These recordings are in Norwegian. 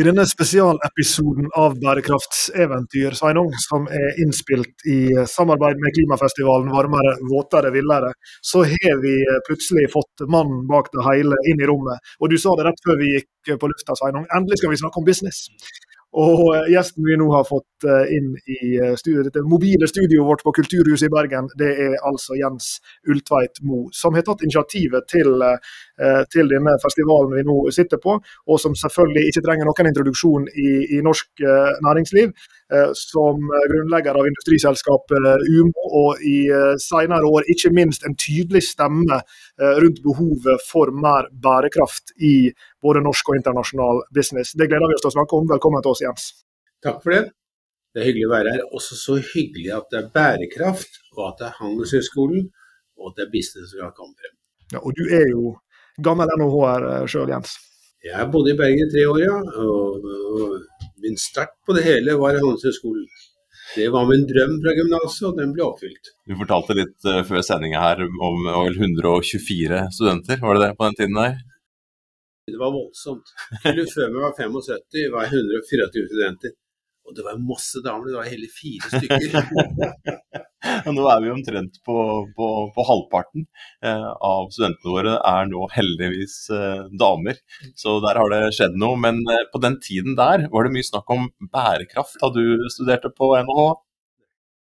I denne spesialepisoden av Bærekraftseventyr, Sveinung, som er innspilt i samarbeid med klimafestivalen Varmere, våtere, villere, så har vi plutselig fått mannen bak det hele inn i rommet. Og du sa det rett før vi gikk på lufta, Sveinung. Endelig skal vi snakke om business. Og gjesten vi nå har fått inn i studiet, dette mobile studioet vårt på Kulturhuset i Bergen, det er altså Jens Ultveit Mo, som har tatt initiativet til, til denne festivalen vi nå sitter på, og som selvfølgelig ikke trenger noen introduksjon i, i norsk næringsliv. Som grunnlegger av industriselskapet Umo, og i senere år ikke minst en tydelig stemme rundt behovet for mer bærekraft i både norsk og internasjonal business. Det gleder vi oss til å snakke om. Velkommen til oss, Jens. Takk for det. Det er hyggelig å være her. Også så hyggelig at det er bærekraft, og at det er Handelshøyskolen, og at det er business som har kommet frem. Ja, og du er jo gammel NHH-er sjøl, Jens. Jeg har bodd i Bergen i tre år, ja. Og, og min start på det hele var Handelshøyskolen. Det var min drøm fra gymnaset, og den ble oppfylt. Du fortalte litt uh, før sendinga her om vel 124 studenter, var det det på den tiden der? Det var voldsomt. Før vi var 75, var jeg 124 studenter. Og det var masse damer, det var hele fire stykker. nå er vi omtrent på, på, på halvparten eh, av studentene våre er nå heldigvis eh, damer. Så der har det skjedd noe. Men eh, på den tiden der var det mye snakk om bærekraft da du studerte på NHH?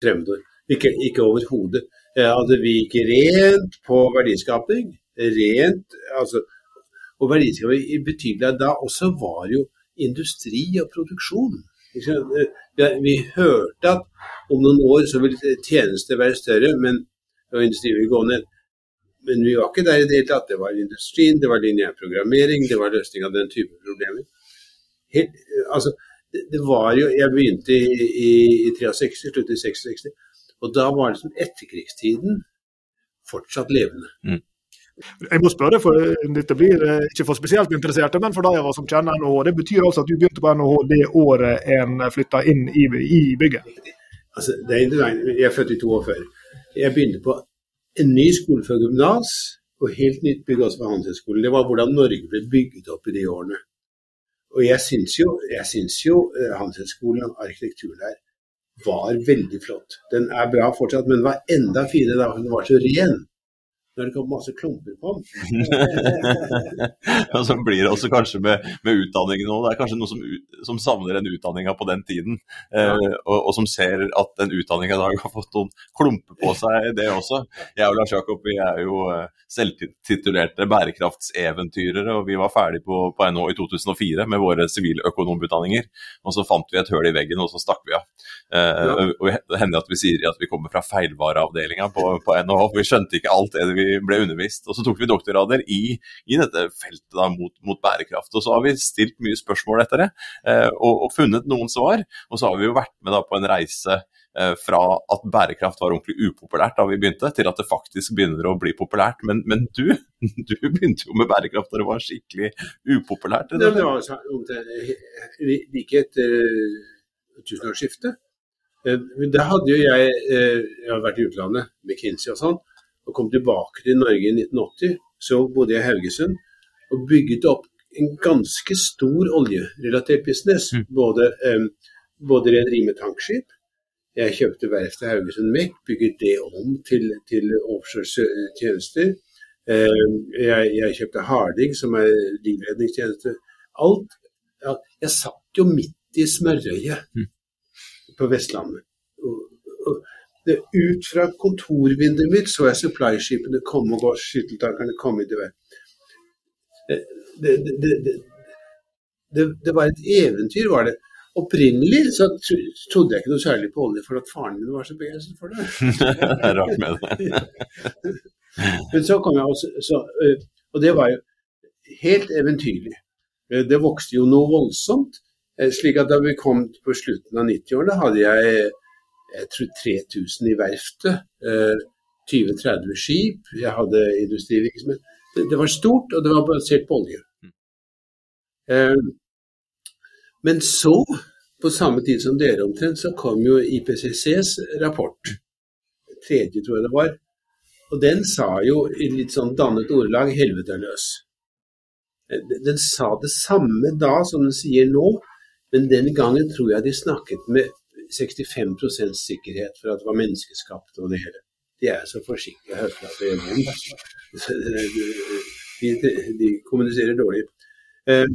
Fremmedord. Ikke, ikke overhodet. hadde vi gikk rent på verdiskaping. Rent altså, Og verdiskaping i betydelig da også var jo industri og produksjon. Vi hørte at om noen år så vil tjenester være større, men, og industri vil gå ned. Men vi var ikke der i det hele tatt. Det var industrien, det var lineær programmering, det var løsning av den type problemer. Helt, altså, det, det, var jo, Jeg begynte i, i, i 63, sluttet i 66, og da var liksom etterkrigstiden fortsatt levende. Mm. Jeg må spørre, for dette blir ikke for spesielt interesserte, men for de av oss som kjenner NHH. Det betyr altså at du begynte på NHH det året en flytta inn i, i bygget? Altså, det er interessant. Jeg er født i 42. Jeg begynte på en ny skole for gymnas, og helt nytt bygg også for Handelshøyskolen. Det var hvordan Norge ble bygget opp i de årene. Og jeg syns jo, jeg jo Handelshøyskolen og arkitekturen der var veldig flott. Den er bra fortsatt, men var enda finere da den var så ren når det kommer masse klumper på den. og så blir det også kanskje med, med utdanningen òg. Det er kanskje noe som, som savner den utdanninga på den tiden, eh, og, og, som ser at den utdanninga i dag har fått noen klumper på seg, det også. Jeg og Lars Jakob vi er jo eh, selvtitulerte bærekraftseventyrere, og vi var ferdig på, på NHO i 2004 med våre siviløkonomutdanninger. Og så fant vi et høl i veggen, og så stakk vi av. Eh, ja. og Det hender at vi sier at vi kommer fra feilvareavdelinga på, på NHO. Vi skjønte ikke alt det vi ble undervist. Og så tok vi doktorgrader i, i dette feltet da, mot, mot, bærekraft. Og så har vi stilt mye spørsmål etter det, eh, og, og, funnet noen svar. Og så har vi jo vært med da, på en reise eh, fra at bærekraft var ordentlig upopulært da vi begynte, til at det faktisk begynner å bli populært. Men, men du, du begynte jo med bærekraft da det var skikkelig upopulært. Det, det var like etter tusenårsskiftet. det hadde jo jeg, jeg hadde vært i utlandet, McKinsey og sånn, og kom tilbake til Norge i 1980, så bodde jeg i Haugesund og bygget opp en ganske stor oljerelatert business. Mm. Både, um, både rederi med tankskip. Jeg kjøpte verftet Haugesund Mek, bygget det om til, til offshore-tjenester. Um, jeg, jeg, kjøpte Harding, som er livredningstjeneste. Alt. Jeg satt jo midt i smørøyet mm. på Vestlandet. Og, og, ut fra kontorvinduet mitt så jeg supply-skipene komme og gå, skytteltakerne komme i vei. Det, det, det, det, var et eventyr, var det. Opprinnelig så trodde jeg ikke noe særlig på olje, for at faren min var så begeistret for det. rart med det. Men så kom jeg også, så, Og det var jo helt eventyrlig. Det vokste jo noe voldsomt. Slik at da vi kom på slutten av 90-årene, hadde jeg jeg tror 3000 i verftet. 20-30 eh, skip. Jeg hadde industrivirksomhet. Det, det var stort, og det var basert på olje. Eh, men så, på samme tid som dere omtrent, så kom jo IPCCs rapport. Tredje, tror jeg det var. Og den sa jo i litt sånn dannet ordelag 'helvete løs'. Eh, den sa det samme da som den sier nå, men den gangen tror jeg de snakket med 65 sikkerhet for at det var menneskeskapt og det hele. De er så forsiktige høflige de, de, de kommuniserer dårlig. Eh,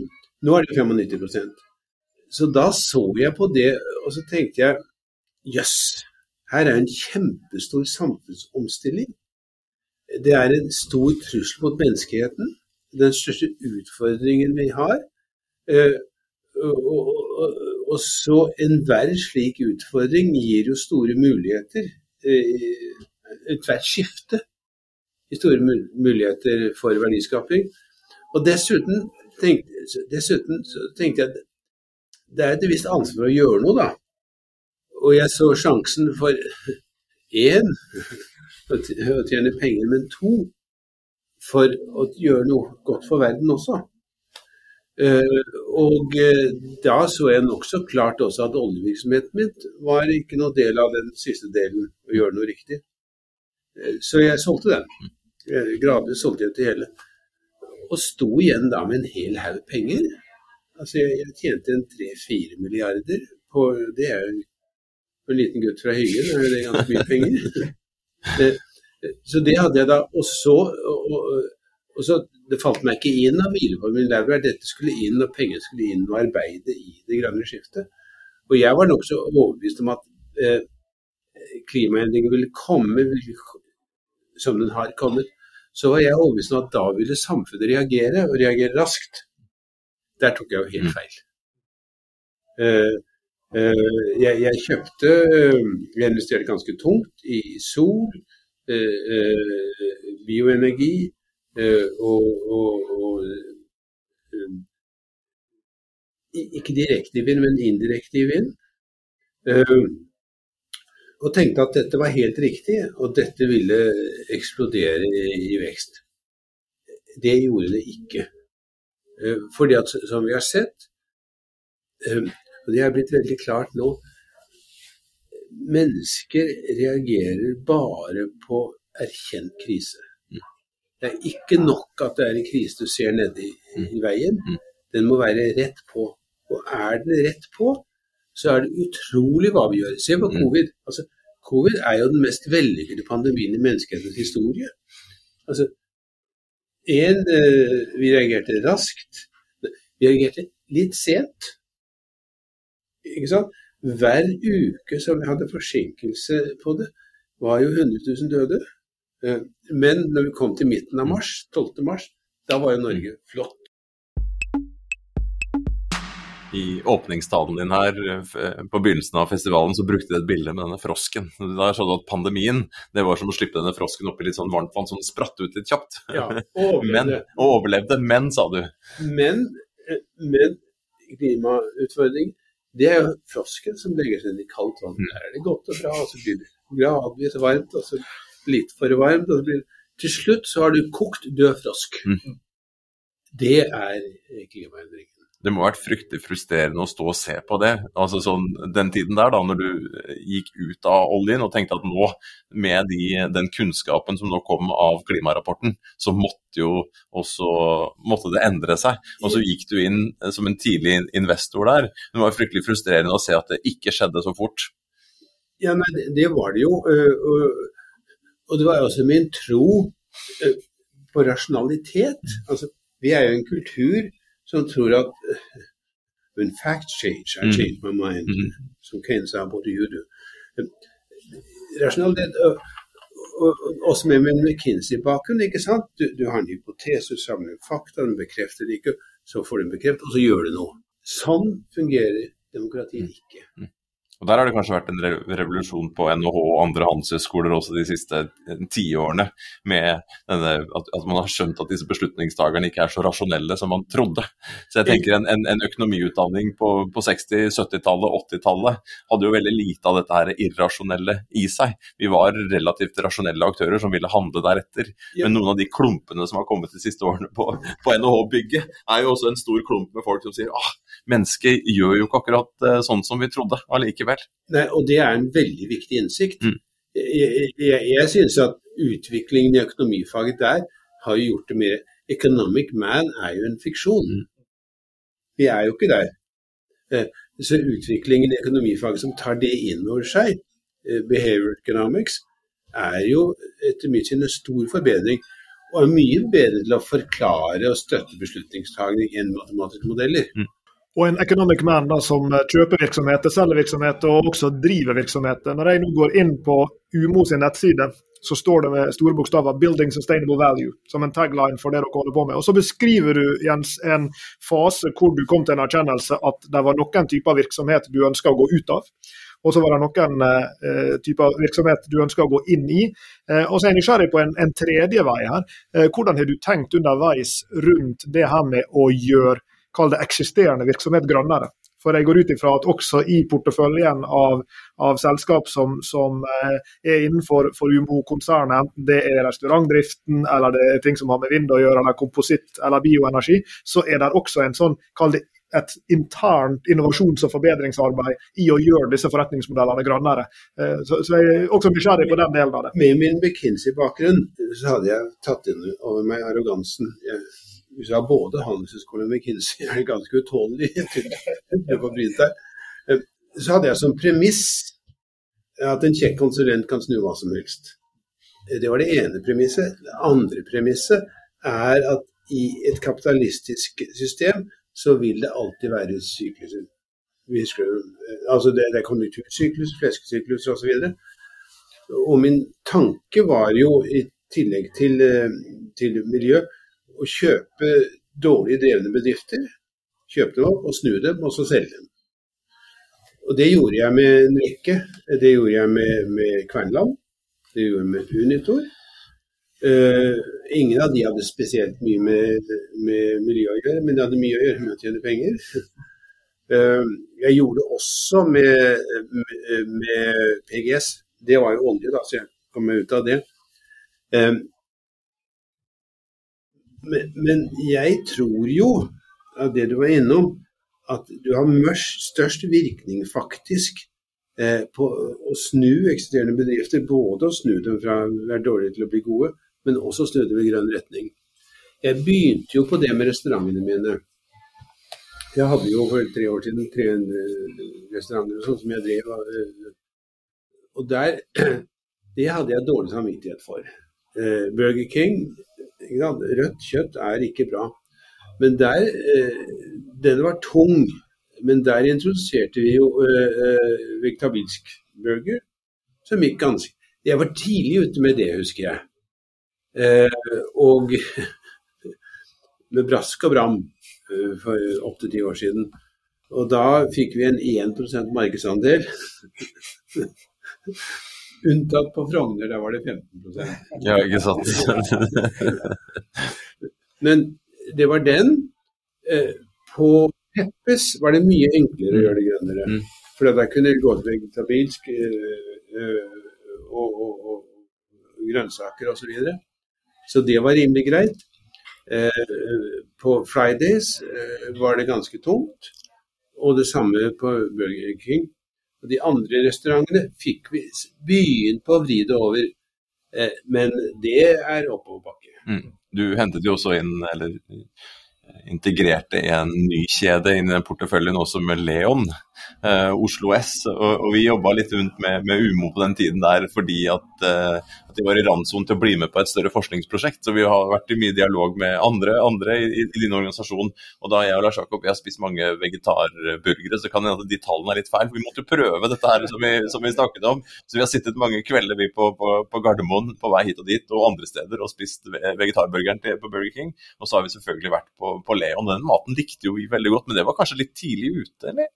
nå er det 95% Så da så jeg på det, og så tenkte jeg jøss, yes, her er en kjempestor samfunnsomstilling. Det er en stor trussel mot menneskeheten. Den største utfordringen vi har. Eh, og, og, og så enhver slik utfordring gir jo store muligheter. Eh, ethvert skifte gir store muligheter for verdiskaping. Og dessuten tenkte, dessuten tenkte jeg at det er et visst ansvar å gjøre noe, da. Og jeg så sjansen for én å tjene penger, men to for å gjøre noe godt for verden også. Uh, og uh, da så jeg nokså klart også at oljevirksomheten mitt var ikke noe del av den siste delen, å gjøre noe riktig. Uh, så jeg solgte den. gradvis solgte jeg til hele. Og sto igjen da med en hel haug penger. Altså jeg, jeg tjente en tre-fire milliarder på Det er jo en liten gutt fra Hyggen er det ganske mye penger. så det hadde jeg da. Og så, og, og så Det falt meg ikke inn av hvileformen at dette skulle inn, og pengene skulle inn og arbeide i det grønne skiftet. Og jeg var nokså overbevist om at eh, klimaendringer ville komme som den har kommet. Så var jeg overbevist om at da ville samfunnet reagere, og reagere raskt. Der tok jeg jo helt mm. feil. Eh, Eh, jeg, jeg, kjøpte Jeg investerte ganske tungt i sol, eh, eh, bioenergi og, og, og Ikke direkte i vind, men indirekte i vind. Og tenkte at dette var helt riktig, og dette ville eksplodere i vekst. Det gjorde det ikke. Fordi at, som vi har sett, og det er blitt veldig klart nå. Mennesker reagerer bare på erkjent krise. Mm. Det er ikke nok at det er en krise du ser nede i, i mm. veien. Mm. Den må være rett på. Og er den rett på, så er det utrolig hva vi gjør. Se på covid. Altså, covid er jo den mest vellykkede pandemien i menneskehetens historie. Altså, en, eh, vi reagerte raskt. Vi reagerte litt sent. Ikke sant? Hver uke som vi hadde forsinkelse på det, var jo 100 000 døde. Eh, men når vi kom til midten av mars, 12. mars, da var jo Norge flott. I åpningstalen din her eh, på begynnelsen av festivalen så brukte du et bilde med denne frosken. Der sa du at pandemien det var som å slippe denne frosken oppi litt sånn varmt vann som spratt ut litt kjapt. Ja, overlevde. men, og overlevde. Men, sa du. Men, eh, men klimautfordring det er jo frosken som legger seg inn i kaldt vann. Der er det godt og bra, og så blir det gradvis varmt, og så litt for varmt. blir. Til slutt så har du kokt død frosk. Mm. Det er klimaendringen det må ha vært fryktelig frustrerende å stå og se på det. Altså sånn, Den tiden der, da når du gikk ut av oljen og tenkte at nå, med de, den kunnskapen som nå kom av klimarapporten, så måtte jo også måtte det endre seg. Og så gikk du inn som en tidlig investor der. Det var fryktelig frustrerende å se at det ikke skjedde så fort. Ja, nei, det var det jo. Og det var også min tro på rasjonalitet. Altså, vi er jo en kultur som tror at When facts change, I mm. change my mind. Mm. Som Keynes sa, what do you do? Rasjonalitet også med min McKinsey-bakgrunn. ikke sant? Du, du, har en hypotese, du samler fakta, den bekrefter det ikke, så får du den bekreftet, og så gjør du noe. Sånn fungerer demokratiet mm. ikke. Og Der har det kanskje vært en revolusjon på NHH og andre handelshøyskoler også de siste eh, tiårene, med denne, at, at, man har skjønt at disse beslutningstakerne ikke er så rasjonelle som man trodde. Så jeg tenker En, en, en økonomiutdanning på, på 60-, 70-tallet, 80-tallet hadde jo veldig lite av dette her irrasjonelle i seg. Vi var relativt rasjonelle aktører som ville handle deretter. Men noen av de klumpene som har kommet de siste årene på, på NHH-bygget, er jo også en stor klump med folk som sier ah, mennesket gjør jo ikke akkurat uh, sånn som vi trodde allikevel. Nei, og det er en veldig viktig innsikt. Mm. Jeg, jeg, jeg synes at utviklingen i økonomifaget der har gjort det mer Economic man er jo en fiksjon. Mm. Vi er jo ikke der. Eh, så utviklingen i økonomifaget som tar det inn over seg, eh, behavior economics, er jo etter mitt syn en stor forbedring. Og er mye bedre til å forklare og støtte beslutningstagning enn matematiske modeller. Mm og en economic man da, som kjøper virksomheter, selger virksomheter og også driver virksomheter. Når jeg nå går inn på Umo sin nettside, så står det med store bokstaver 'Building Sustainable Value' som en tagline for det dere holder på med. Og Så beskriver du Jens, en fase hvor du kom til en erkjennelse at det var noen typer virksomhet du ønska å gå ut av. Og så var det noen eh, typer virksomhet du ønska å gå inn i. Eh, og så er jeg nysgjerrig på en, en tredje vei her. Eh, hvordan har du tenkt underveis rundt det her med å gjøre kall det eksisterende virksomhet grønnere. For jeg går ut ifra at også i porteføljen av, av selskap som, som eh, er innenfor UMO-konsernet, enten det er restaurantdriften eller det er ting som har med vind å gjøre, eller kompositt eller bioenergi, så er det også en sånn, kall det et internt innovasjons- og forbedringsarbeid i å gjøre disse forretningsmodellene grønnere. Eh, så, så jeg er også nysgjerrig på den delen av det. Med min McKinsey-bakgrunn så hadde jeg tatt inn over meg arrogansen. Jeg hvis du har både Handelshøyskolen og McKinsey, er det ganske utålelig eh, Så hadde jeg som premiss at en kjekk konsulent kan snu hva som helst. Eh, det var det ene premisset. Det andre premisset er at i et kapitalistisk system så vil det alltid være sykluser. Eh, altså det, er konjunktursyklus, fleskesyklus osv. Og, og min tanke var jo, i tillegg til, til miljø, å kjøpe dårlig drevne bedrifter. Kjøpe dem opp og snu dem, og så selge dem. Og Det gjorde jeg med en rekke. Det gjorde jeg med, med Kvernland. Det gjorde jeg med Unitor. Uh, ingen av de hadde spesielt mye med, med miljø å gjøre, men de hadde mye å gjøre med å tjene penger. Uh, jeg gjorde det også med, med, med, PGS. Det var jo olje, da, så jeg kom meg ut av det. Uh, men, men, jeg tror jo, av det du var innom, at du har størst virkning faktisk eh, på å snu eksisterende bedrifter. Både å snu dem fra å være dårlige til å bli gode, men også snu dem i grønn retning. Jeg begynte jo på det med restaurantene mine. Jeg hadde jo for tre år siden 300 restauranter og sånn som jeg drev. Eh, og der, det hadde jeg dårlig samvittighet for. Eh, Burger King Rødt kjøtt er ikke bra. Men der eh, Den var tung. Men der introduserte vi jo eh, eh, vegetabilsk burger, som gikk ganske Jeg var tidlig ute med det, husker jeg. Eh, og med brask og bram eh, for åtte-ti år siden. Og da fikk vi en 1% markedsandel. Unntatt på Frogner, der var det 15% Ja, ikke sant. Men det var den. Eh, på Peppes var det mye enklere å gjøre det grønnere. Mm. For der kunne det gå til vegetabilsk eh, eh, og, og, og, grønnsaker osv. Så, videre. så det var rimelig greit. På Fridays var det ganske tungt. Og det samme på Burger King. Og de andre restaurantene fikk vi begynt på å vri det over, eh, men det er oppoverbakke. Mm. Du hentet jo også inn, eller integrerte en ny kjede inn i porteføljen også med Leon, eh, Oslo S. Og, og vi jobba litt rundt med, med, Umo på den tiden der fordi at, eh, at de var i randsonen til å bli med på et større forskningsprosjekt. Så vi har vært i mye dialog med andre, andre i, i, din organisasjon. Og da jeg og Lars Jakob vi har spist mange vegetarburgere, så kan det hende at de tallene er litt feil. Vi måtte jo prøve dette her som vi, som vi, snakket om. Så vi har sittet mange kvelder vi på, på, på Gardermoen på vei hit og dit og andre steder og spist vegetarburgeren til, på Burger King. Og så har vi selvfølgelig vært på, på Leon. Den maten likte jo vi veldig godt, men det var kanskje litt tidlig ute, eller?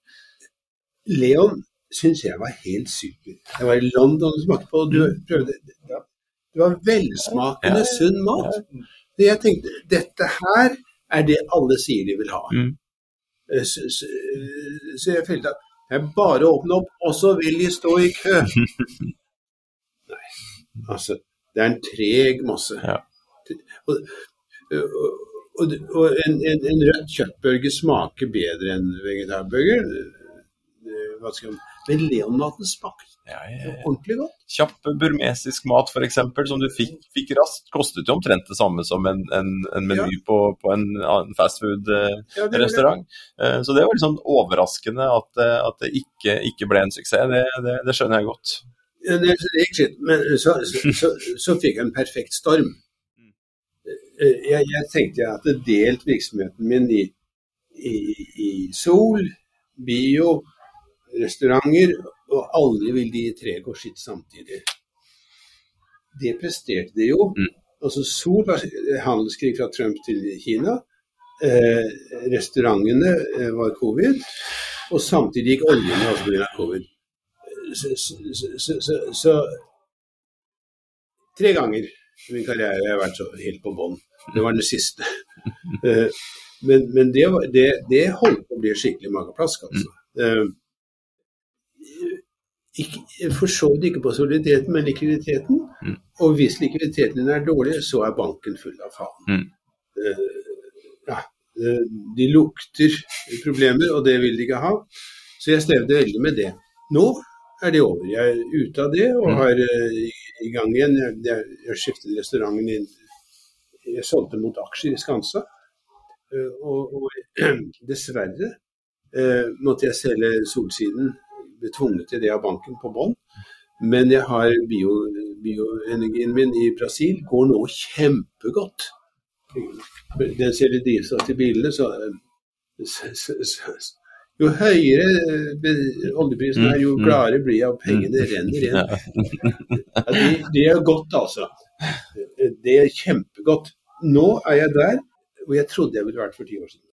Leon syns jeg var helt super. Jeg var i London og smakte på, og du prøvde Det var velsmakende, sunn mat. Så jeg tenkte dette her er det alle sier de vil ha. Mm. Eh, Så, så, så jeg følte at jeg bare åpne opp, og så vil de stå i kø. Nei, altså. Det er en treg masse. Ja. Og, og, og, og en, en, en rødt kjøttburger smaker bedre enn vegetarburger. Eh, man Leon-maten smakte Ja, ja, ja. ordentlig godt. Kjapp burmesisk mat f.eks. som du fikk, fikk raskt, kostet jo omtrent det samme som en, en, en meny på, på en, en fastfood-restaurant. det- Så det var litt sånn overraskende at, at det ikke, ikke ble en suksess. Det, det, det skjønner jeg godt. Det, det gikk skitt, men så, så, så, så fikk jeg en perfekt storm. Eh, Jeg, jeg tenkte jeg hadde delt virksomheten min i, i, i Sol, bio, restauranter, og aldri vil de tre gå skitt samtidig. Det presterte de jo. Mm. Altså Sol var handelskrig fra Trump til Kina. Eh, restaurantene eh, var covid, og samtidig gikk oljen også pga. covid så, så, så, så, Tre ganger i min karriere har jeg vært så helt på bånn. Det var den siste. Eh, men men det, var, det, det holdt på å bli skikkelig mageplask, altså. Eh, jeg for så vidt ikke på soliditeten, men likviditeten. Mm. Og hvis likviditeten din er dårlig, så er banken full av faen. Mm. Uh, ja, eh, de lukter problemer, og det vil de ikke ha. Så jeg strevde veldig med det. Nå er det over. Jeg er ute av det og Mm. har uh, i, gang igjen. Jeg, jeg, jeg skiftet restauranten inn. Jeg solgte mot aksjer i Skansa. Uh, og, og dessverre måtte jeg selge Solsiden. Tvunget til det av banken på bånn. Men jeg har bio, bioenergien min i Brasil går nå kjempegodt. Den selger drivstoff til bilene, så, så, så, så jo høyere oljeprisen er, jo Mm, mm. gladere blir jeg, og pengene renner inn. Ja, det, det er godt, altså. Det er kjempegodt. Nå er jeg der hvor jeg trodde jeg ville vært for ti år siden.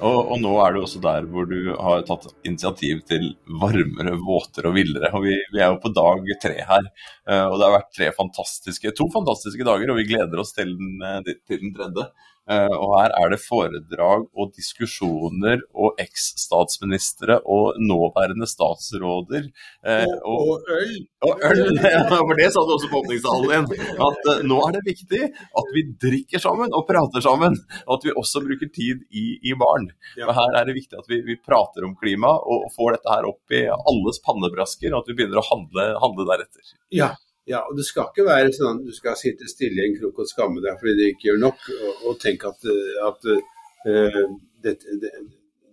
Og, og nå er du også der hvor du har tatt initiativ til varmere, våtere og villere. Og vi, vi er jo på dag tre her. eh, Og det har vært tre fantastiske, to fantastiske dager, og vi gleder oss til den, eh, til den tredje. Eh, Og her er det foredrag og diskusjoner og eks-statsministre og nåværende statsråder. eh, Og, og øl. og øl! For det sa du også på åpningstalen din. At eh, nå er det viktig at vi drikker sammen og prater sammen. Og at vi også bruker tid i, i baren. For her er det viktig at vi, vi prater om klima og, og får dette her opp i alles pannebrasker. Og at vi begynner å handle, handle deretter. Ja, ja, og det skal ikke være sånn at du skal sitte stille i en krok og skamme deg fordi du ikke gjør nok, og, og tenke at, eh, at uh, dette, det,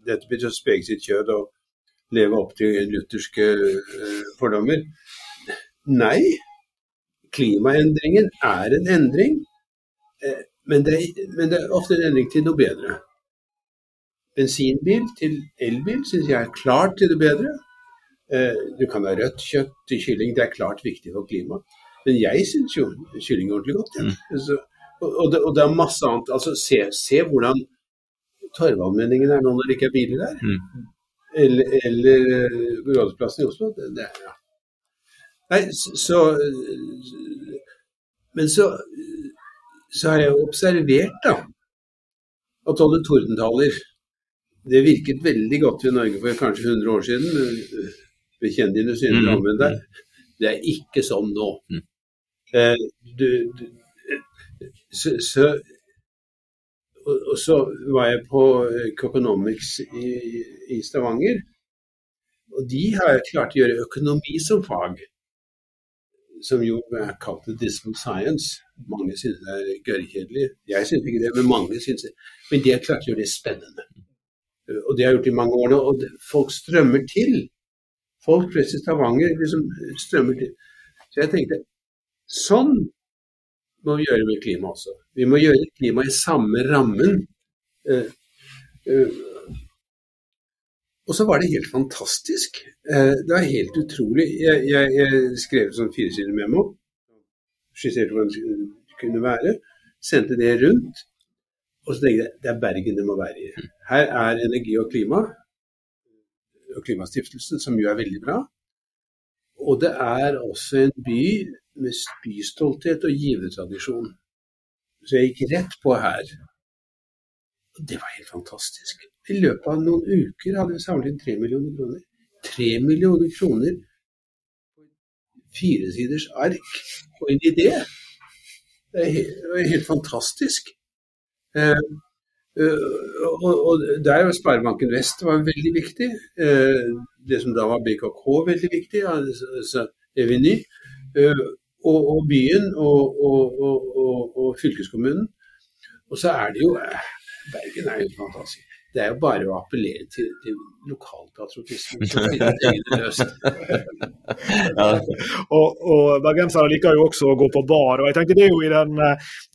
dette blir å spege sitt kjød og leve opp til lutherske uh, fordommer. Nei, klimaendringen er en endring, uh, men, det men det er ofte en endring til noe bedre. Bensinbil til elbil syns jeg er klart til det bedre. Eh, Du kan ha rødt kjøtt til kylling, det er klart viktig for klimaet. Men jeg syns jo kylling er ordentlig godt. Ja. Så, og, det, og det er masse annet. Altså, se, se hvordan Torvallmenningen er nå når det ikke er biler der. Mm. Eller, eller eh, Rådhusplassen i Oslo. Det, det er, ja. Nei, så, så Men så, så har jeg observert, da, at alle tordentaler det virket veldig godt i Norge for kanskje 100 år siden. Bekjenn dine synder Mm. og omvend deg. Det er ikke sånn nå. Mm. Eh, du, du, så, så, og, og så var jeg på eh, Coconomics i, i Stavanger. Og de har klart å gjøre økonomi som fag. Som jo er kalt dismal science. Mange synes det er gørrkjedelig. Jeg synes ikke det, men mange synes det. Men de har klart å gjøre det spennende. Og det har jeg gjort i mange år nå. Og folk strømmer til. Folk flest i Stavanger liksom strømmer til. Så jeg tenkte sånn må vi gjøre med klima også. Vi må gjøre klima i samme rammen. Eh, eh, og så var det helt fantastisk. Eh, det var helt utrolig. Jeg, jeg, jeg skrev sånn firesider memo. Skisserte hvordan det kunne være. sendte det rundt. Og så tenkte jeg det er Bergen det må være i. Her er energi og klima, og Klimastiftelsen, som jo er veldig bra. Og det er også en by med bystolthet og givertradisjon. Så jeg gikk rett på her. Og det var helt fantastisk. I løpet av noen uker hadde vi samlet inn tre millioner kroner. Tre millioner kroner firesiders ark og en idé. Det er helt, fantastisk. Eh, eh, og, og der var Sparebanken Vest var veldig viktig. Eh, det som da var BKK veldig viktig, altså Eveny. Og, og, byen og, og, fylkeskommunen. Og så er det jo Bergen er jo fantastisk. Det er jo bare å appellere til, til lokalpatriotismen. ja. og, og bergensere liker jo også å gå på bar. og jeg tenker Det er jo i den,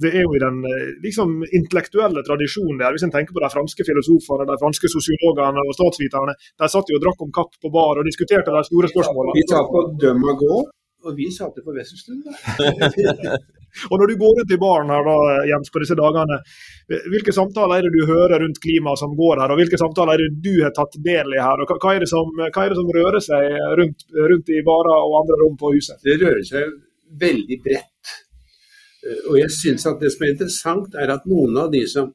det er jo i den liksom, intellektuelle tradisjonen der. Hvis en tenker på de franske filosofene, de franske sosiologene og statsviterne. De satt jo og drakk om kapp på bar og diskuterte de store spørsmålene. Vi tar på døm og gå, og vi satte på Wesselstuen. Og når du går rundt i baren her da, Jens, på disse dagene, hvilke samtaler er det du hører rundt klima som går her, og hvilke samtaler er det du har tatt del i her? og Hva er det som, er det som rører seg rundt, rundt, i barer og andre rom på huset? Det rører seg veldig bredt. Og jeg syns at det som er interessant, er at noen av de som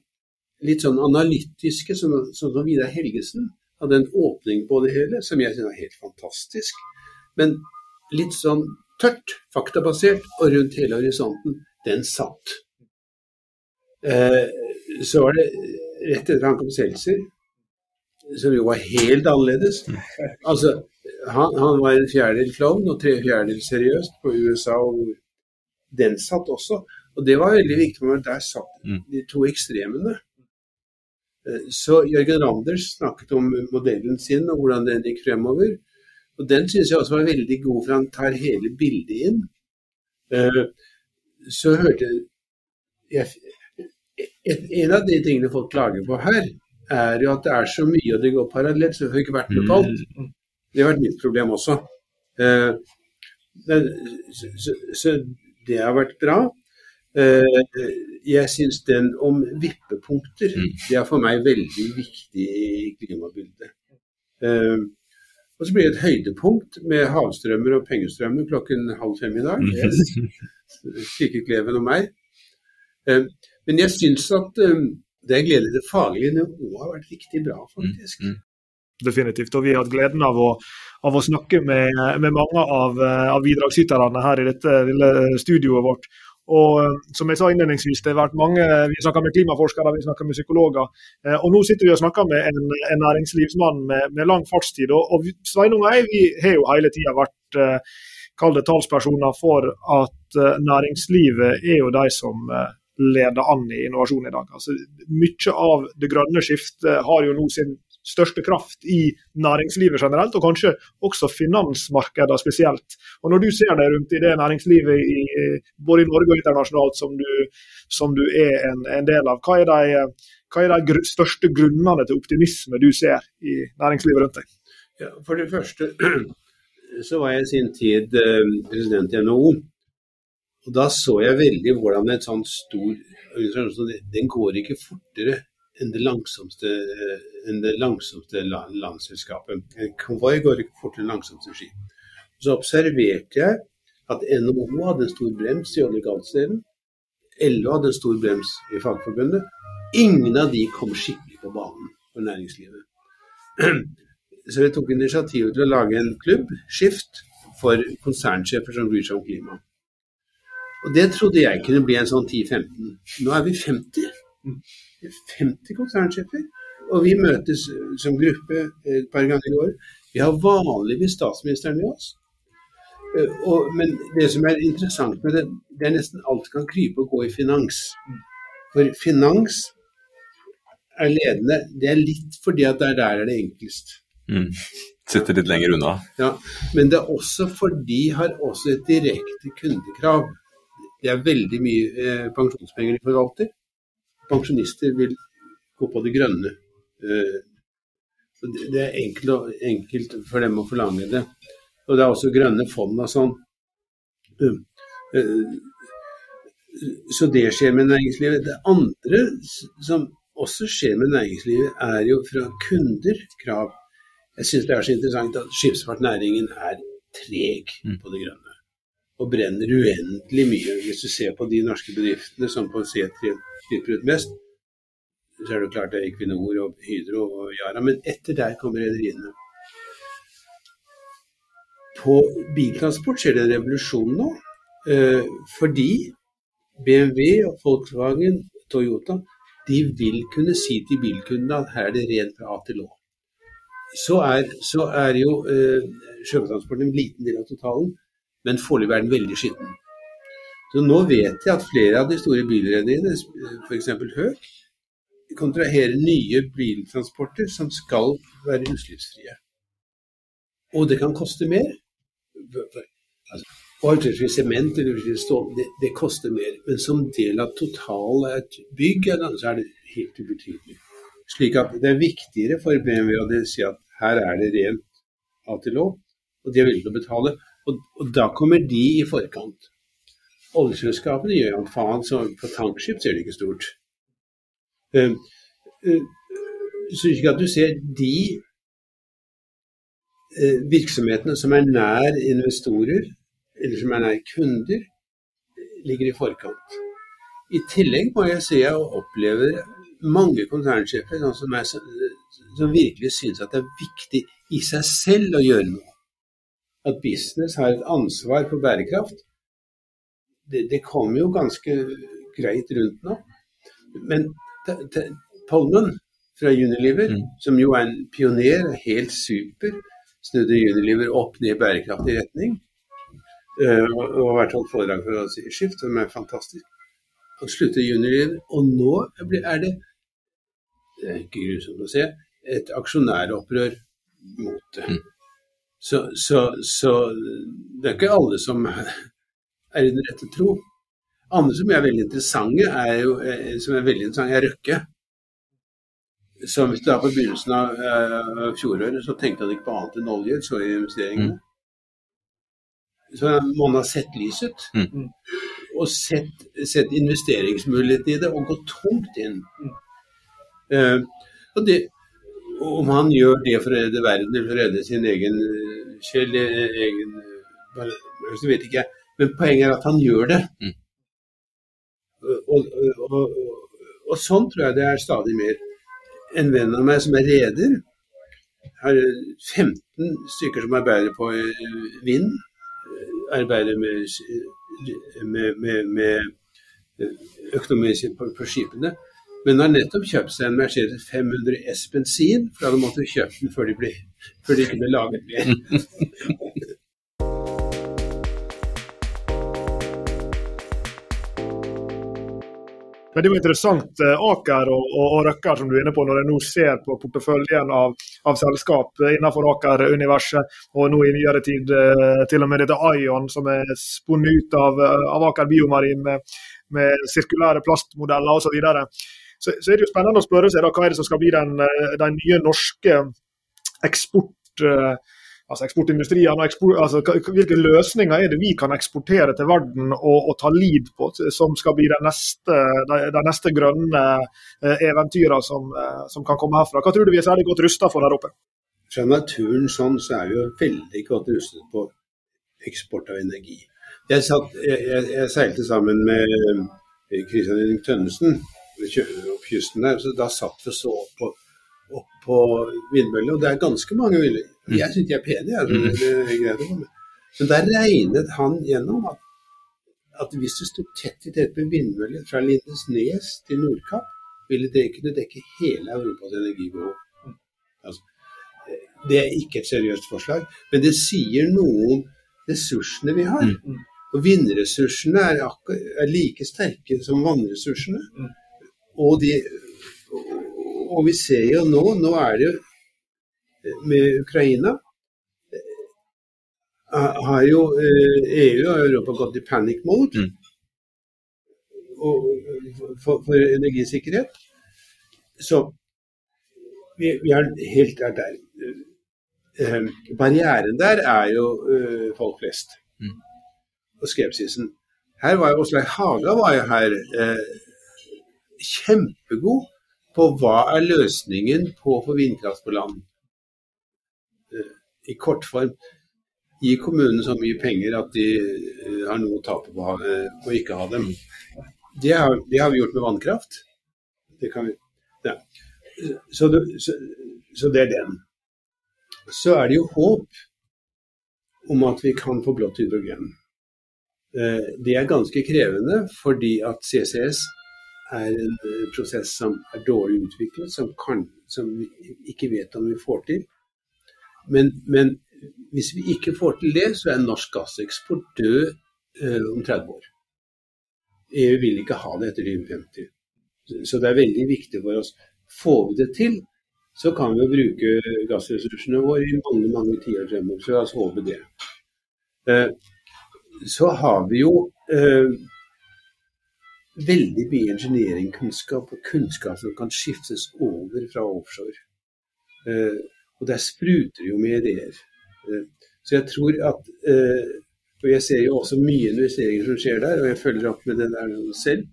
litt sånn analytiske, som, som Vidar Helgesen, hadde en åpning på det hele som jeg syns er helt fantastisk. Men litt sånn tørt, faktabasert og rundt hele horisonten, den satt. Eh, så var det rett etter han kom Seltzer, som jo var helt annerledes. Altså, han, han var en fjerdedel klovn og tre fjerdedel seriøst på USA, og den satt også. Og det var veldig viktig for der satt mm. de to ekstremene. Eh, så Jørgen Randers snakket om modellen sin og hvordan den gikk fremover. Og Den syns jeg også var veldig god, for han tar hele bildet inn. Uh, så hørte jeg En av de tingene folk klager på her, er jo at det er så mye og det går parallelt, så det har ikke vært med på alt. Det har vært mitt problem også. Men, så, det har vært bra. Uh, jeg syns den om vippepunkter, mm. det er for meg veldig viktig i klimabildet. Og så blir det et høydepunkt med havstrømmer og pengestrømmer klokken halv fem i dag. Kirkekleven og meg. Eh, men jeg syns at eh, det er gledelig. Det faglige nivået har vært riktig bra, faktisk. Mm, mm. Definitivt. Og vi har hatt gleden av å, av å snakke med, med mange av, eh, av bidragsyterne her i dette lille studioet vårt. Og eh, som jeg sa innledningsvis, det har vært mange, Vi snakker med klimaforskere, vi snakker med psykologer. Eh, og nå sitter vi og snakker med en, en næringslivsmann med, med, lang fartstid. Og, og Sveinung og jeg vi har jo hele tida vært eh, det talspersoner for at næringslivet er jo de som leder an i innovasjon i dag. Altså, mye av det grønne skiftet har jo nå sin største kraft i næringslivet generelt, og kanskje også finansmarkedene spesielt. Og Når du ser deg rundt i det næringslivet i, både i Norge og internasjonalt som du, som du er en, en, del av, hva er, de, hva er de største grunnene til optimisme du ser i næringslivet rundt deg? Ja, for det første så var jeg i sin tid eh, president i NHO. Og Da så jeg veldig hvordan en sånn stor organisasjon den går ikke fortere enn det langsomste, enn det langsomste landselskapet. En konvoi går ikke fortere enn langsomste ski. Så observerte jeg at NHO hadde en stor brems i olje-. LO hadde en stor brems i Fagforbundet. Ingen av de kom skikkelig på banen for næringslivet. Så vi tok initiativet til å lage en klubb, Skift, for konsernsjefer som bryr seg om klima. Og det trodde jeg kunne bli en sånn 10-15. Nå er vi 50. 50 konsernsjefer. Og vi møtes som gruppe et par ganger i år. Vi har vanligvis statsministeren med oss. Eh, og, men det som er interessant med det, det er nesten alt kan krype og gå i finans. For finans er ledende. Det er litt fordi at der, der er det enklest. Mm. Sitter litt lenger unna. Ja, Men det er også fordi de har også et direkte kundekrav. Det er veldig mye eh, pensjonspenger de forvalter pensjonister vil gå på det grønne. Eh, det er enkelt, enkelt, for dem å forlange det. Og det er også grønne fond og sånn. Eh, så det skjer med næringslivet. Det andre som også skjer med næringslivet, er jo fra kunder krav. Jeg syns det er så interessant at skipsfartnæringen er treg på det grønne. Og brenner uendelig mye. Hvis du ser på de norske bedriftene som på C3 slipper ut mest, så er det klart det er Equinor og Hydro og Yara. Men etter der kommer rederiene. På biltransport skjer det en revolusjon nå. Eh, fordi BMW og Volkswagen, Toyota, de vil kunne si til bilkundene at her er det rent fra A til Å. Så er, så er jo eh, sjøtransporten en liten del av totalen, men foreløpig er den veldig skitten. Så nå vet jeg at flere av de store bilrederiene, f.eks. Høk, kontraherer nye biltransporter som skal være utslippsfrie. Og det kan koste mer. Altså, utvikle sement eller utvikle stål, det, det koster mer. Men som del av total et bygg, så er det helt ubetydelig. Slik at det er viktigere for BMW å si at her er det rent A til Å, og de er villige til å betale. Og, og da kommer de i forkant. Oljeselskapene gjør jo faen, så på tankskip ser det ikke stort. Uh, uh, ikke at du ser de uh, virksomhetene som er nær investorer, eller som er nær kunder, ligger i forkant. I tillegg må jeg si jeg opplever mange konsernsjefer som, er, som virkelig syns at det er viktig i seg selv å gjøre noe. At business har et ansvar for bærekraft. Det, det kommer jo ganske greit rundt nå. Men Polman fra Unilever, mm. som jo er en pioner, helt super, snudde Unilever opp ned i bærekraftig retning. Uh, og har vært holdt foredrag for å si skift, som er fantastisk. Han slutter Unilever, og nå er det, det er ikke grusomt å se, et aksjonæropprør mot det. Mm. Så, så, så, det er ikke alle som er i den rette tro. Andre som er veldig interessante, er jo, som er veldig interessante, er Røkke. Som hvis du er på begynnelsen av uh, fjoråret, så tenkte han ikke på annet enn olje, så i investeringene. Mm. Så man har sett lyset. Mm. Og sett, sett investeringsmulighetene i det, og gått tungt inn. Uh, og det, om han gjør det for å redde verden eller for å redde sin egen sjel, egen Så vet ikke jeg. Men poenget er at han gjør det. Mm. Og, og, og, og, sånn tror jeg det er stadig mer. En venn av meg som er reder, har 15 stykker som arbeider på vind. Arbeider med, med, med, med økonomi på, på skipene. Men har nettopp kjøpt seg en Mercedes 500 S bensin, for da hadde måttet kjøpe den før de, ble, før de kunne laget mer. Men det er jo interessant, Aker og, og, og Røkker som du er inne på, når jeg nå ser på porteføljen av, av selskap innenfor Aker-universet, og nå i nyere tid til og med dette Ion som er spunnet ut av, av Aker Biomarin med, med sirkulære plastmodeller osv. Så, så er det jo spennende å spørre seg da, hva er det som skal bli den, den nye norske eksport altså eksportindustrien, eksport, altså, Hvilke løsninger er det vi kan eksportere til verden og, og ta lid på, som skal bli de neste, neste grønne eh, eventyrene som, eh, som, kan komme herfra? Hva tror du vi er særlig godt rusta for der oppe? Fra naturen sånn, så er vi jo veldig godt rustet på eksport av energi. Jeg, satt, jeg, jeg, jeg seilte sammen med Kristian Henrik Tønnesen opp kysten der, så da satt vi så opp på opp på vindmøllene, og det er ganske mange vindmøller. Jeg syns de er pene, jeg. Det, det greit. Men der regnet han gjennom at, at hvis du sto tett i tett med vindmøller fra Lindesnes til Nordkapp, ville det kunne dekke hele Europas energibehov. Altså, det er ikke et seriøst forslag, men det sier noe om ressursene vi har. Og vindressursene er, er like sterke som vannressursene. Og de og vi ser jo nå, nå er det jo med Ukraina har jo EU og Europa gått i panic mode Mm. og, for, for energisikkerhet. Så vi, vi er helt der. der. Barrieren der er jo folk flest. Mm. Og skepsisen. Her var jo Åslaug Haga var jo her eh, kjempegod på hva er løsningen på å få vindkraft på land. Eh, I kortform gi kommunene så mye penger at de eh, har noe å tape på eh, å ikke ha dem. Det har, det har, vi gjort med vannkraft. Det vi, ja. så, det, så, så det er den. Så er det jo håp om at vi kan få blått hydrogen. Det er ganske krevende fordi at CCS er en eh, prosess som er dårlig utviklet, som, kan, som vi ikke vet om vi får til. Men, men, hvis vi ikke får til det, så er norsk gasseksport død eh, om 30 år. EU vil ikke ha det etter 2050. Så det er veldig viktig for oss. Får vi det til, så kan vi jo bruke gassressursene våre i mange mange tiår fremover. Så la oss håpe det. Eh, så har vi jo eh, veldig mye ingeniørkunnskap og kunnskap som kan skiftes over fra offshore. Eh, og der spruter jo med ideer. Eh, så jeg tror at eh, Og jeg ser jo også mye investeringer som skjer der, og jeg følger opp med det der selv.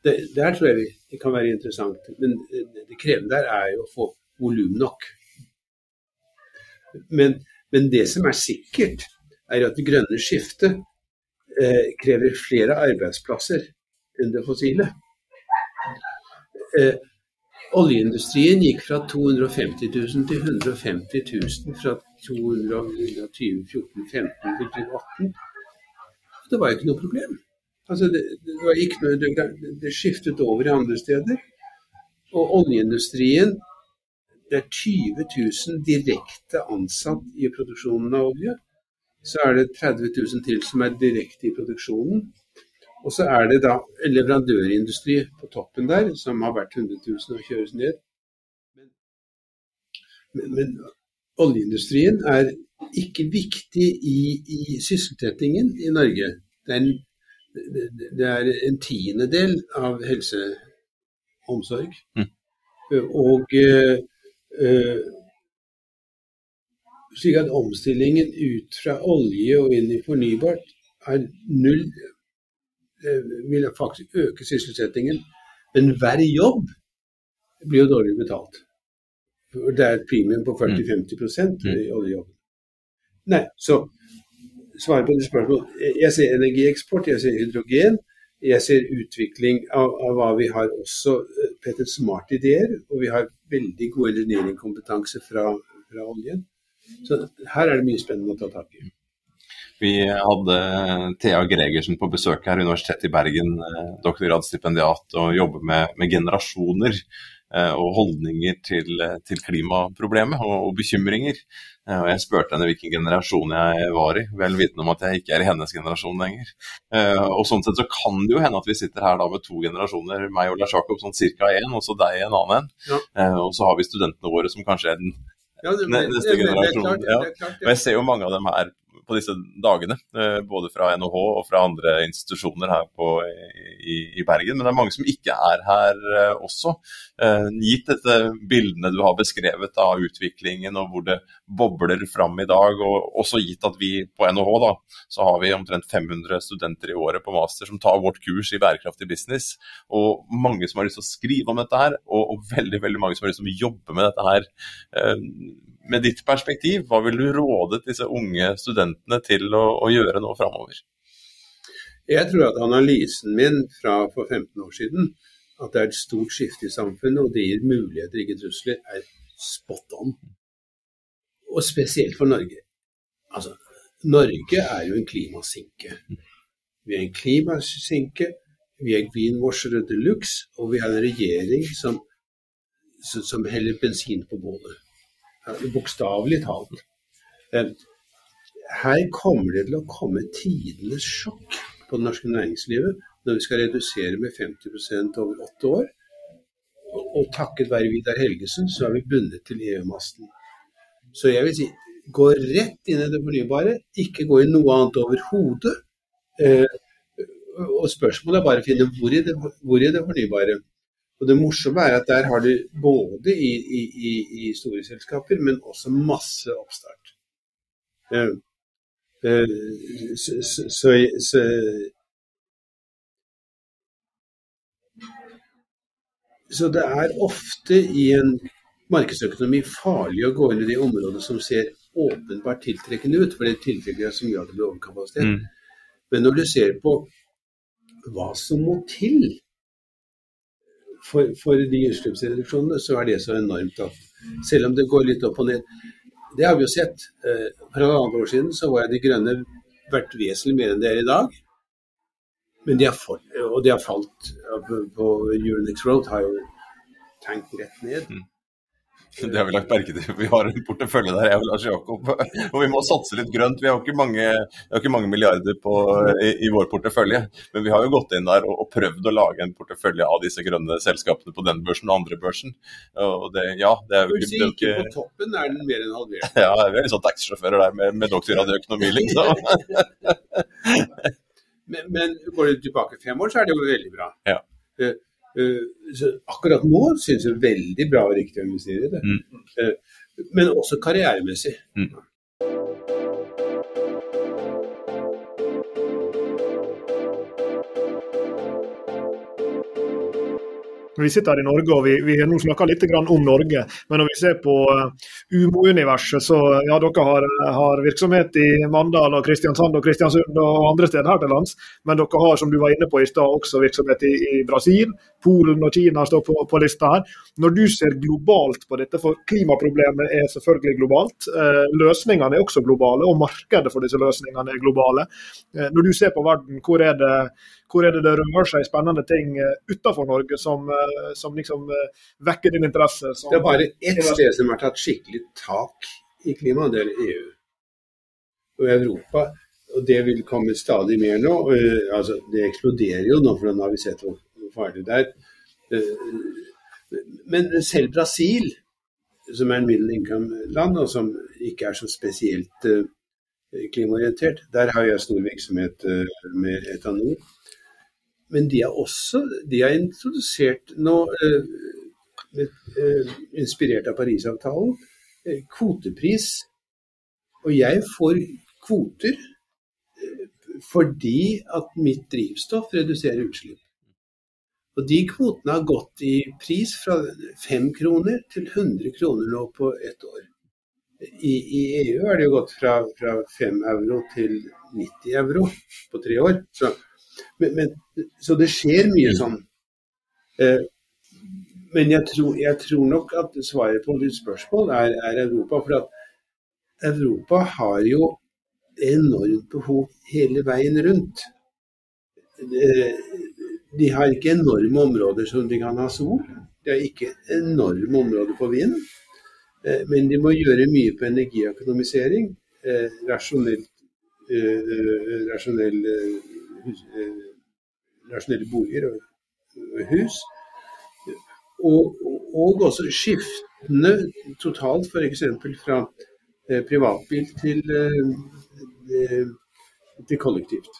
Det, der tror jeg det kan være interessant. Men det krevende der er jo å få volum nok. Men, men det som er sikkert, er at det grønne skiftet eh, krever flere arbeidsplasser enn det fossile. Eh, oljeindustrien gikk fra 250 000 til 150 000 fra 2014-2015 til 2018. Det var ikke noe problem. Altså det, det, noe, det, det, skiftet over i andre steder. Og oljeindustrien Det er 20 000 direkte ansatt i produksjonen av olje så er det 30 000 til som er direkte i produksjonen. Og så er det da en leverandørindustri på toppen der, som har vært 100 000 og kjøres ned. Men, men, men oljeindustrien er ikke viktig i, i sysselsettingen i Norge. Det er en, det er en tiendedel av helseomsorg. Mm. Og øh, øh, slik at omstillingen ut fra olje og inn i fornybart er null vil faktisk øke sysselsettingen. Men hver jobb blir jo dårlig betalt. Det er et premium på 40-50 mm. i oljejobben. Nei, så svaret på det spørsmålet Jeg ser energieksport, jeg ser hydrogen. Jeg ser utvikling av, av hva vi har også Petter Smart-ideer. Og vi har veldig god engineeringkompetanse fra, fra oljen. Så her er det mye spennende å ta tak i. Vi hadde Thea Gregersen på besøk her, Universitetet i Bergen, eh, doktorgradsstipendiat, og jobber med, med generasjoner eh, og holdninger til, til klimaproblemet og, og, bekymringer. Eh, og Jeg spurte henne hvilken generasjon jeg var i, vel vitende om at jeg ikke er i hennes generasjon lenger. Og Sånn sett så kan det jo hende at vi sitter her da med to generasjoner, meg og Lars Jakob sånn ca. én, og så deg en annen en. Ja. Og så har vi studentene våre som kanskje er den ja, det, neste generasjon. Ja. Og jeg ser jo mange av dem her på disse dagene, eh, både fra NHH og fra andre institusjoner her på, i, i, Bergen. Men det er mange som ikke er her uh, også. Uh, gitt dette bildene du har beskrevet av utviklingen og hvor det bobler fram i dag, og også gitt at vi på NHH da, så har vi omtrent 500 studenter i året på master som tar vårt kurs i bærekraftig business. Og mange som har lyst til å skrive om dette her, og, og veldig, veldig mange som har lyst til å jobbe med dette her. Uh, med ditt perspektiv, hva vil du råde disse unge studentene til å, å gjøre nå framover? Jeg tror at analysen min fra for 15 år siden, at det er et stort skifte i samfunnet og det gir muligheter, ikke trusler, er spot on. Og spesielt for Norge. Altså, Norge er jo en klimasinke. Vi er en klimasinke, vi er greenwashere de luxe, og vi har en regjering som, som heller bensin på bålet. Bokstavelig talt. Eh, her kommer det til å komme tidenes sjokk på det norske næringslivet når vi skal redusere med 50% over åtte år. Og takket være Vidar Helgesen, så er vi bundet til EU-masten. Så jeg vil si, gå rett inn i det fornybare, ikke gå i noe annet overhodet. Eh, og spørsmålet er bare å finne hvor i det, hvor i det fornybare. Og Det morsomme er at der har du både i, i, i, store selskaper, men også masse oppstart. Eh, uh, så, så, så, så det er ofte i en markedsøkonomi farlig å gå inn i de områdene som ser åpenbart tiltrekkende ut, for det tiltrekker så mye at det blir overkapasitet. Mm. Men når du ser på hva som må til for, for de utslippsreduksjonene, så er det så enormt at selv om det går litt opp og ned Det har vi jo sett. Eh, for halvannet år siden så var De Grønne vært vesentlig mer enn det er i dag. Men de har falt, og de har falt på Euronex Road, har jo tenkt rett ned. Mm. Det har vi lagt merke til. Vi har en portefølje der, jeg og Lars Jakob. Og vi må satse litt grønt. Vi har ikke mange, har ikke mange milliarder på, i, i, vår portefølje. Men vi har jo gått inn der og, og, prøvd å lage en portefølje av disse grønne selskapene på den børsen og andre børsen. Og det, ja, det er, du sier ikke på toppen er den mer enn halvert? Ja, vi er litt sånn taxisjåfører der med, med doktorgrad i økonomi, liksom. men, men går du tilbake fem år, så er det jo veldig bra. Ja. Uh, uh, så akkurat nå synes jeg veldig bra og riktig å investere i det. Mm. Uh, men også karrieremessig. Mm. Vi sitter her i Norge, og vi, vi har nå snakka litt om Norge. Men når vi ser på uh, Umo-universet, så ja, dere har, har, virksomhet i Mandal og Kristiansand og Kristiansund og andre steder her til lands. Men dere har, som du var inne på i stad, også virksomhet i, i, Brasil. Polen og Kina står på, på, lista her. Når du ser globalt på dette, for klimaproblemet er selvfølgelig globalt. Uh, løsningene er også globale, og markedet for disse løsningene er globale. Når du ser på verden, hvor er det hvor er det det rører seg spennende ting eh, utenfor Norge som, eh, som liksom eh, vekker din interesse? det er bare ett sted som har tatt skikkelig tak i klimaet, det er EU. Og Europa. Og det vil komme stadig mer nå. Altså, det eksploderer jo nå, for nå har vi sett hvor farlig det er. Men selv Brasil, som er en middle income-land, og som ikke er så spesielt klimaorientert, der har jeg stor virksomhet med etanol. Men de har også de har introdusert nå, eh, eh, inspirert av Parisavtalen, eh, kvotepris. Og jeg får kvoter fordi at mitt drivstoff reduserer utslipp. Og de kvotene har gått i pris fra 5 kroner til 100 kroner nå på ett år. I, i EU har det jo gått fra, fra 5 euro til 90 euro på tre år. Så men, men, så det skjer mye mm. sånn. Eh, men jeg tror, jeg tror, nok at svaret på ditt spørsmål er, er, Europa. For at Europa har jo enormt behov hele veien rundt. De, de har ikke enorme områder som de kan ha sol. De har ikke enorme områder på vind. Eh, men de må gjøre mye på energiøkonomisering. Rasjonell, rasjonell, eh, rasjonell rasjonelle boliger og, hus. Og, og også skiftende totalt, f.eks. fra eh, privatbil til, eh, til kollektivt.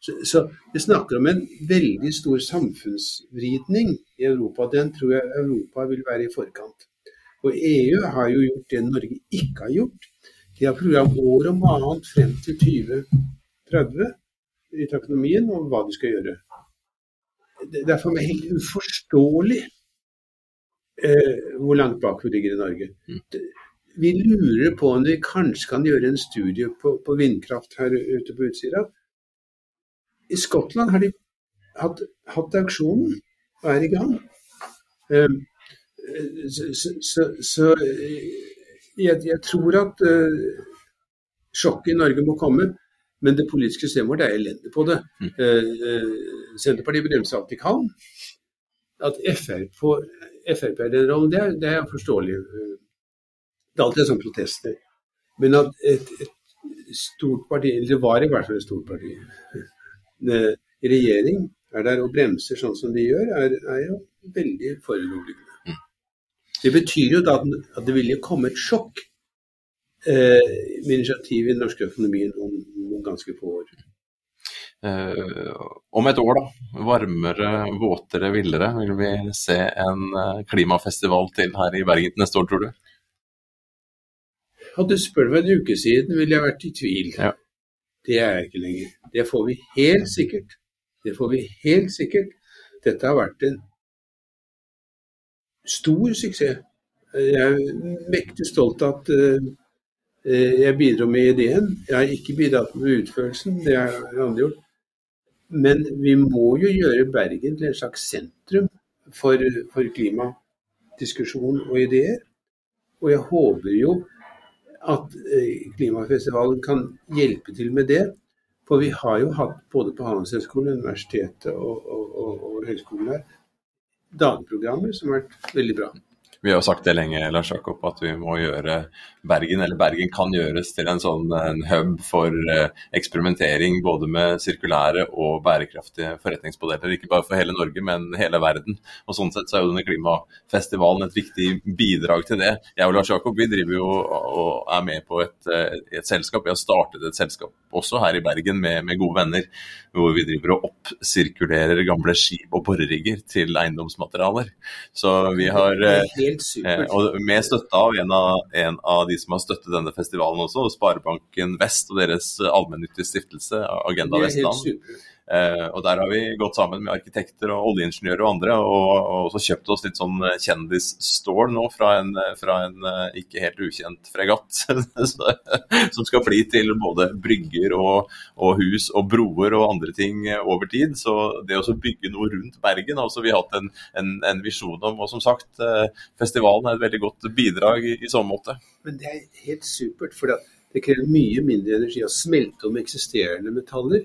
Så, så vi snakker om en veldig stor samfunnsvridning i Europa. Den tror jeg Europa vil være i forkant. Og EU har jo gjort det Norge ikke har gjort. De har program år om annet frem til 2030 i taksonomien om hva de skal gjøre. Det er for meg helt uforståelig eh, hvor langt bak vi ligger i Norge. Mm. Vi lurer på om vi kanskje kan gjøre en studie på, på vindkraft her ute på Utsira. I Skottland har de hatt, hatt auksjonen og er i gang. Um, så, så, så jeg, jeg, tror at uh, sjokket i Norge må komme. Men det politiske systemet vårt er elendig på det. Mm. Eh, Senterpartiet bremser alt de kan. At Frp, Frp er den rollen, det er, det er forståelig. Det er alltid sånn protester. Men at et, et stort parti, eller det var i hvert fall et stort parti, eh, i regjering er der og bremser sånn som de gjør, er, er jo veldig foruroligende. Mm. Det betyr jo da at det ville komme et sjokk eh, med initiativ i den norske økonomien om, om ganske få år. Eh, om et år, da, varmere, våtere, villere, vil vi se en eh, klimafestival til her i Bergen neste år, tror du? Hadde du spurt meg en uke siden, ville jeg vært i tvil. Ja. Det er jeg ikke lenger. Det får vi helt sikkert. Det får vi helt sikkert. Dette har vært en stor suksess. Jeg er mektig stolt av at jeg bidro med ideen. Jeg har ikke bidratt med utførelsen, det har andre gjort. Men vi må jo gjøre Bergen til et slags sentrum for, for klimadiskusjon og ideer. Og jeg håper jo at klimafestivalen kan hjelpe til med det. For vi har jo hatt både på Handelshøyskolen, universitetet og, og, og, og høyskolen her dagprogrammer som har vært veldig bra. Vi har sagt det lenge, Lars Jakob, at vi må gjøre Bergen, eller Bergen kan gjøres til en sånn en hub for eh, eksperimentering både med sirkulære og bærekraftige forretningsmodeller. Ikke bare for hele Norge, men hele verden. Og Sånn sett så er jo denne klimafestivalen et viktig bidrag til det. Jeg og Lars Jakob vi driver jo og er med på et, eh, et selskap. Vi har startet et selskap også her i Bergen med, med gode venner, hvor vi driver og oppsirkulerer gamle skip og borerigger til eiendomsmaterialer. Så vi har eh, helt supert. Eh, og med støtte av en, av en, av de som har støttet denne festivalen også, Sparebanken Vest og deres allmennyttige stiftelse, Agenda Vestland. Eh, og Der har vi gått sammen med arkitekter og oljeingeniører og andre, og, og også kjøpt oss litt sånn kjendisstål nå fra en, fra en eh, ikke helt ukjent fregatt. som skal bli til både brygger og, og, hus og broer og andre ting over tid. Så det å bygge noe rundt Bergen altså vi har hatt en, en, en visjon om. Og som sagt, eh, festivalen er et veldig godt bidrag i, i sånn måte. Men det er helt supert. for det krever mye mindre energi å smelte om eksisterende metaller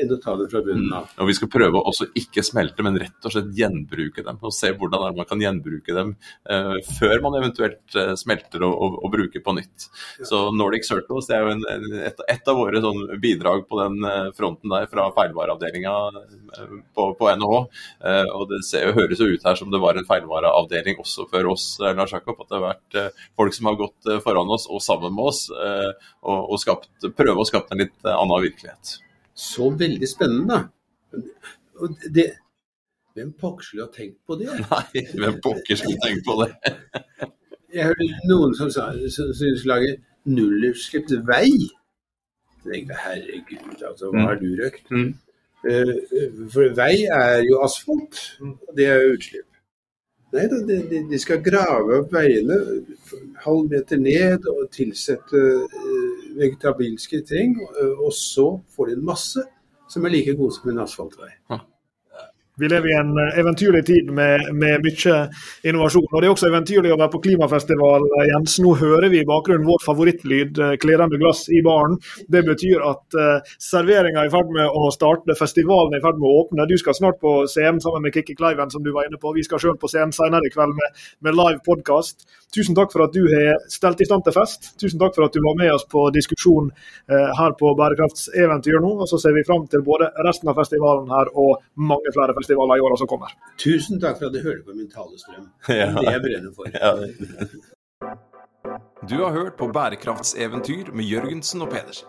enn å ta det fra bunnen av. Mm. Og Vi skal prøve å også ikke smelte, men rett og slett gjenbruke dem. og Se hvordan man kan gjenbruke dem uh, før man eventuelt uh, smelter og, og, og, bruker på nytt. Ja. Så Nordic Circles det er jo en, et, et, av våre sånn, bidrag på den uh, fronten der fra feilvareavdelinga på, på, NHH. og Det ser, høres jo ut her som det var en feilvareavdeling også før oss, Lars Jakob. At det har vært folk som har gått foran oss og sammen med oss og, og skapt, prøve å skape en litt annen virkelighet. Så veldig spennende. Det, hvem pokker skulle ha tenkt på det? Nei, hvem pokker skulle tenkt på det? jeg hørte noen som sa syntes lage nullutslippet vei. Jeg tenkte herregud, altså, hva har du røkt? Mm. Uh, for vei er jo asfalt, og det er jo utslipp. Nei da, de, de, skal grave opp veiene halv meter ned og tilsette vegetabilske ting, og så får de en masse som er like god som en asfaltvei. Vi lever i en eh, eventyrlig tid med, med, mye innovasjon. og Det er også eventyrlig å være på klimafestival. Eh, Jens, nå hører vi i bakgrunnen vår favorittlyd, eh, klirrende glass i baren. Det betyr at uh, serveringa er i ferd med å starte, festivalen er i ferd med å åpne. Du skal snart på scenen sammen med Kikki Kleiven, som du var inne på. Vi skal sjøl på scenen senere i kveld med, med live podkast. Tusen takk for at du har stelt i stand til fest. Tusen takk for at du var med oss på diskusjon uh, her på Bærekraftseventyr nå. Og så ser vi fram til både resten av festivalen her og mange flere festivaler festivaler i åra som kommer. Tusen takk for at du hørte på min talestrøm. Ja. Det jeg brenner for. Ja. Du har hørt på Bærekraftseventyr med Jørgensen og Pedersen.